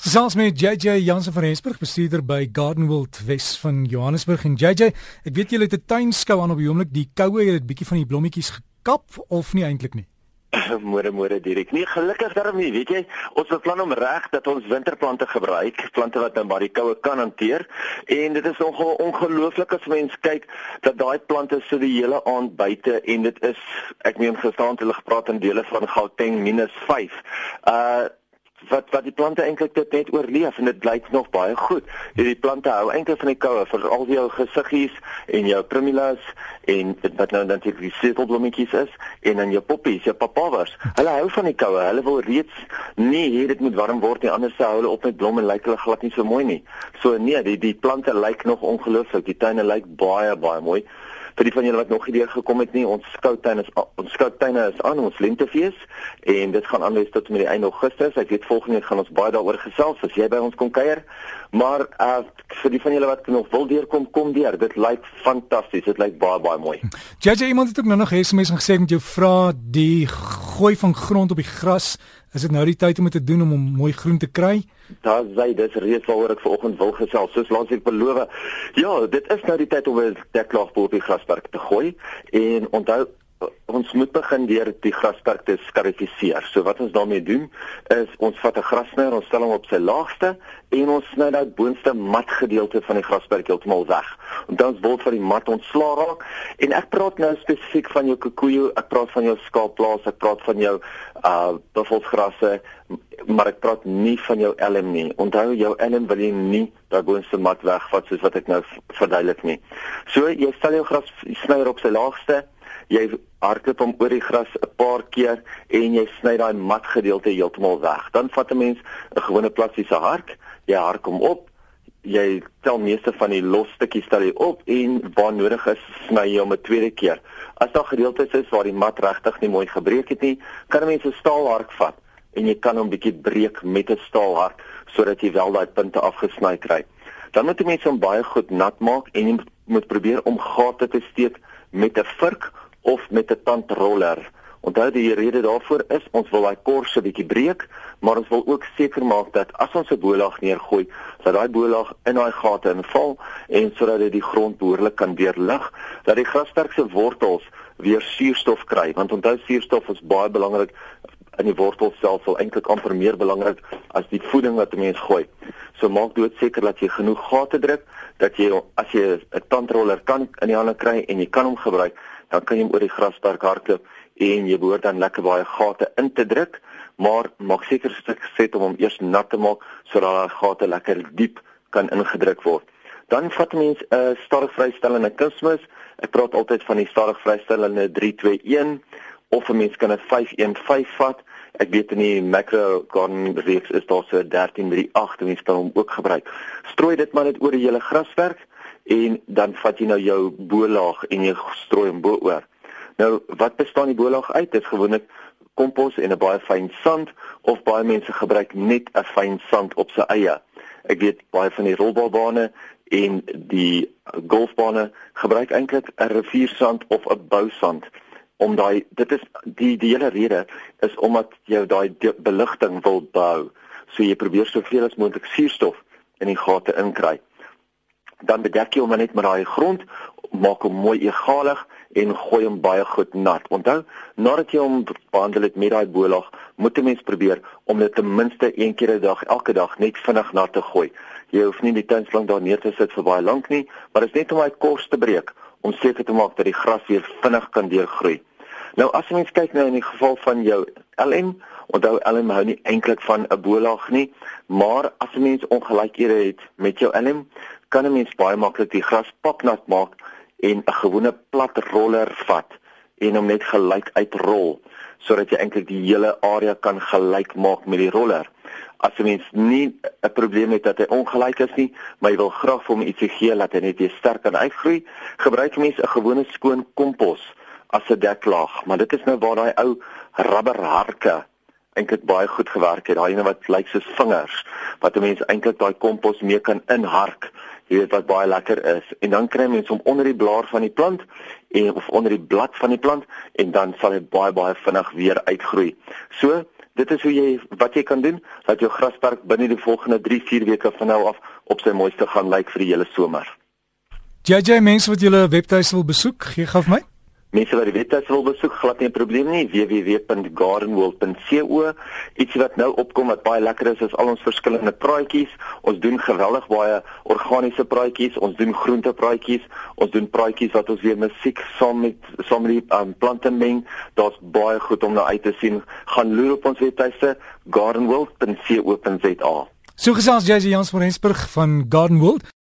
Gesels met JJ Jansen van Rensburg, bestuurder by Gardenwold Wes van Johannesburg en JJ, ek weet julle het 'n tuinskou aan op die oomblik, die koue het 'n bietjie van die blommetjies gekap of nie eintlik nie. Môre môre direk. Nee, gelukkig daarom nie, weet jy, ons beplan om reg dat ons winterplante gebruik, plante wat nou maar die koue kan hanteer. En dit is nogal ongelooflik as mens kyk dat daai plante so die hele aand buite en dit is ek meen gestaan hulle gepraat in dele van Gauteng -5. Uh wat wat die plante eintlik dit net oorleef en dit blyk nog baie goed. Hierdie plante hou eintlik van die koue vir al jou gesiggies en jou primulas en wat nou natuurlik die setelblommetjies is en dan jou poppies, jou papawas. Hulle hou van die koue. Hulle wil reeds nie hê dit moet warm word nie anders sou hulle op met blomme lyk hulle glad nie so mooi nie. So nee, die die plante lyk nog ongelooflik. Die tuine lyk baie baie mooi vir die van julle wat nog nie deur gekom het nie, ons skoutuin is ons skoutuine is aan ons lentefees en dit gaan aanlees tot met die einde Augustus. Ek weet volgende week gaan ons baie daaroor gesels as jy by ons kom kuier. Maar uh vir die van julle wat nog wil deurkom, kom deur. Dit lyk fantasties. Dit lyk baie baie mooi. JJ iemand het ook nou nog SMS gesê met jou vra die gooi van grond op die gras Is dit nou die tyd om dit te doen om om mooi groen te kry? Daar sê dis reeds waaroor ek vanoggend wil gesels. Soos laas ek beloof. Ja, dit is nou die tyd om 'n deklaagboor op die grasperk te gooi en onthou ons moet begin deur die grasperk te skarifiseer. So wat ons daarmee doen is ons vat 'n grasnyer, ons stel hom op sy laagste en ons sny daai boonste mat gedeelte van die grasperk heeltemal weg. En dan word van die mat ontslaa raak en ek praat nou spesifiek van jou kikoejo, ek praat van jou skaapplaas, ek praat van jou uh buffelsgrasse, maar ek praat nie van jou elm nie. Onthou jou elm wil jy nie daai boonste mat wegvat soos wat ek nou verduidelik nie. So jy stel jou grasnyer op sy laagste jy hardloop hom oor die gras 'n paar keer en jy sny daai mat gedeelte heeltemal weg. Dan vat 'n mens 'n gewone plastiese hark, jy hark hom op, jy tel meeste van die los stukkies stel jy op en waar nodig is sny jy hom 'n tweede keer. As daar gedeeltes is waar die mat regtig nie mooi gebreek het nie, kan 'n mens 'n staalhark vat en jy kan hom bietjie breek met 'n staalhark sodat jy wel daai punte afgesny kry. Dan moet jy mens hom baie goed nat maak en jy moet probeer om gate te steek met 'n vurk of met 'n tandroller. Onthou die rede daarvoor is ons wil daai kors 'n bietjie breek, maar ons wil ook seker maak dat as ons 'n bolag neergooi, dat daai bolag in daai gate inval en sodat dit die grond behoorlik kan weerlig, dat die grasperk se wortels weer suurstof kry, want onthou suurstof is baie belangrik in die wortelstelsel, eintlik amper meer belangrik as die voeding wat 'n mens gooi. So maak doodseker dat jy genoeg gate druk, dat jy as jy 'n tandroller kan in die hande kry en jy kan hom gebruik dan kan jy hom oor die grasperk hardloop en jy behoort dan lekker baie gate in te druk, maar maak seker stuk geset om hom eers nat te maak sodat daai gate lekker diep kan ingedruk word. Dan vat mens 'n uh, stadig vrystellende kunsmis. Ek praat altyd van die stadig vrystellende 321 of 'n mens kan 'n 515 vat. Ek weet in die macro garden reeks is daar so 1338 en mens kan hom ook gebruik. Strooi dit maar net oor die hele graswerk en dan vat jy nou jou bolaag en jy strooi hom bo-oor. Nou wat bestaan die bolaag uit? Dit is gewoonlik kompos en 'n baie fyn sand of baie mense gebruik net 'n fyn sand op sy eie. Ek weet baie van die rolbalbane en die golfbane gebruik eintlik 'n riviersand of 'n bousand om daai dit is die die hele rede is omdat jy daai beligting wil bou. So jy probeer soveel as moontlik suurstof in die gate inkry dan bedek jy hom net met daai grond, maak hom mooi egalig en gooi hom baie goed nat. Onthou, nadat jy hom behandel het met daai bolag, moet 'n mens probeer om dit ten minste een keer 'n dag, elke dag net vinnig nat te gooi. Jy hoef nie die tuinslang daar neer te sit vir baie lank nie, maar dit is net om daai kors te breek om seker te maak dat die gras weer vinnig kan deurgroei. Nou as jy mens kyk nou in die geval van jou LM, onthou LM hou nie eintlik van 'n bolag nie, maar as 'n mens ongelykhede het met jou LM, kan 'n mens baie maklik die gras papnat maak en 'n gewone plat roller vat en hom net gelyk uitrol sodat jy eintlik die hele area kan gelyk maak met die roller. As 'n mens nie 'n probleem het dat hy ongelyk is nie, maar jy wil graag vir hom ietsie gee laat hy net weer sterk kan uitgroei, gebruik mens 'n gewone skoon kompos as 'n deklaag, maar dit is nou waar daai ou rubberharke eintlik baie goed gewerk het. Daai ene wat lyk soos vingers wat 'n mens eintlik daai kompos mee kan inhark jy weet wat baie lekker is en dan kry mens hom onder die blaar van die plant en of onder die blad van die plant en dan sal hy baie baie vinnig weer uitgroei. So dit is hoe jy wat jy kan doen dat jou grasperk binne die volgende 3-4 weke van nou af op sy mooiste gaan lyk vir die hele somer. JJ mense wat julle webtuis wil besoek, gee gaf my. Mense wat die webtuis wil besoek, glad nie 'n probleem nie. www.gardenworld.co. Iets wat nou opkom wat baie lekker is, is al ons verskillende praatjies. Ons doen geweldig baie organiese praatjies, ons doen groentepraatjies, ons doen praatjies wat ons weer musiek saam met saam met die um, plante meng. Daar's baie goed om na uit te sien. Gaan loer op ons webtuiste gardenworld.co.za. So gesels JJ Jans van Rensburg van Garden World